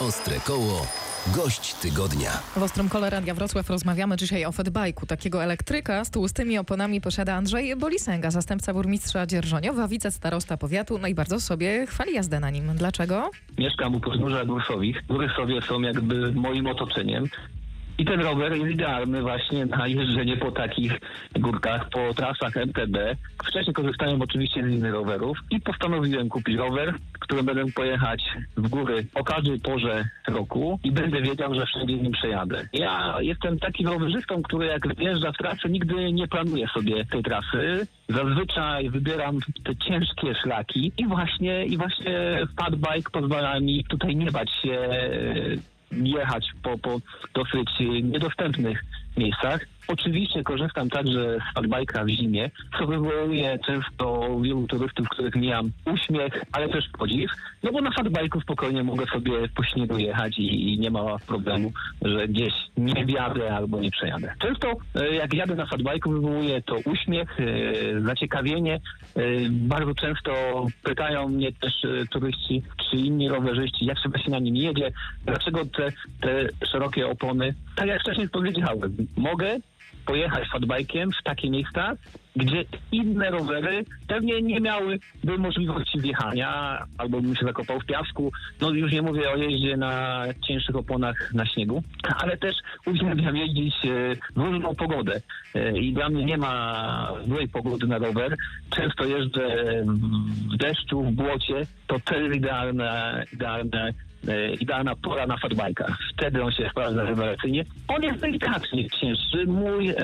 Ostre koło. Gość tygodnia. W Ostrym Kole Radia Wrocław rozmawiamy dzisiaj o fatbajku. Takiego elektryka z tłustymi oponami posiada Andrzej Bolisęga, zastępca burmistrza Dzierżoniowa, wicestarosta powiatu, no i bardzo sobie chwali jazdę na nim. Dlaczego? Mieszkam u podnóża Górsowich. Góry sobie są jakby moim otoczeniem. I ten rower jest idealny właśnie na jeżdżenie po takich górkach, po trasach MTB. Wcześniej korzystałem oczywiście z innych rowerów i postanowiłem kupić rower, którym będę pojechać w góry o każdej porze roku i będę wiedział, że wszędzie nim przejadę. Ja jestem takim rowerzystą, który jak wjeżdża w trasę, nigdy nie planuje sobie tej trasy. Zazwyczaj wybieram te ciężkie szlaki i właśnie, i właśnie fatbike pozwala mi tutaj nie bać się jechać po, po dosyć niedostępnych miejscach. Oczywiście korzystam także z fatbike'a w zimie, co wywołuje często wielu turystów, których mijam uśmiech, ale też podziw, no bo na fatbike'u spokojnie mogę sobie po śniegu jechać i, nie ma problemu, że gdzieś nie wjadę albo nie przejadę. Często e, jak jadę na fatbike'u wywołuje to uśmiech, e, zaciekawienie. E, Bardzo często pytają mnie też turyści czy inni rowerzyści, jak trzeba się na nim jedzie, dlaczego te, te szerokie opony. Tak jak wcześniej powiedziałem, mogę pojechać fatbajkiem w takie miejsca, gdzie inne rowery pewnie nie miałyby możliwości wjechania, albo bym się zakopał w piasku. No już nie mówię o jeździe na cięższych oponach na śniegu, ale też uwielbiam jeździć e, w różną pogodę. E, I dla mnie nie ma złej pogody na rower. Często jeżdżę w deszczu, w błocie. To też idealne, idealne idealna pora na fatbajkach. Wtedy on się sprawdza rewelacyjnie. On jest delikatnie cięższy. Mój e,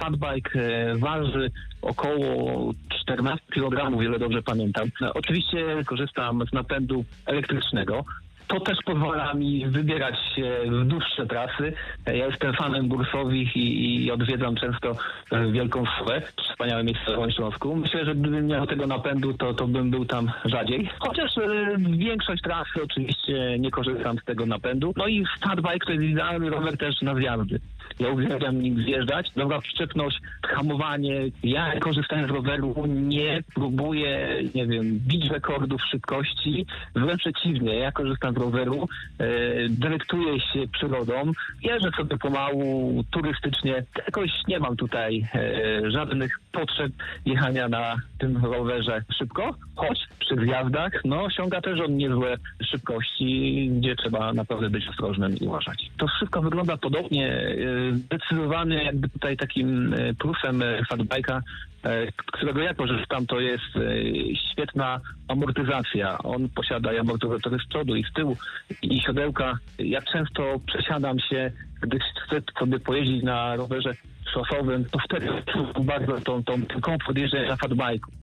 fatbike e, waży około 14 kg, wiele dobrze pamiętam. No, oczywiście korzystam z napędu elektrycznego. To też pozwala mi wybierać się w dłuższe trasy. Ja jestem fanem Bursowich i, i odwiedzam często e, Wielką Szłę, wspaniałe miejsce w Śląsku. Myślę, że gdybym miał tego napędu, to, to bym był tam rzadziej. Chociaż e, większość trasy oczywiście nie korzystam z tego napędu. No i Fatbike to jest idealny rower też na zjazdy. Ja uwielbiam nim zjeżdżać. Dobra przyczepność, hamowanie. Ja korzystając z roweru nie próbuję, nie wiem, bić rekordów szybkości. Wręcz przeciwnie, ja korzystam z roweru, e, delektuję się przyrodą, jeżdżę sobie pomału, turystycznie. Jakoś nie mam tutaj e, żadnych potrzeb jechania na tym rowerze szybko, choć przy zjazdach, no, osiąga też on niezłe szybkości, gdzie trzeba naprawdę być ostrożnym i uważać. To wszystko wygląda podobnie. Zdecydowany jakby tutaj takim e, plusem e, fatbike'a, e, którego ja korzystam, to jest świetna amortyzacja. On posiada amortyzatory z przodu i z tyłu i siodełka. Ja często przesiadam się, gdy chcę sobie pojeździć na rowerze szosowym, to wtedy bardzo tą, tą, ten komfort jeżdżenia na fatbike'u.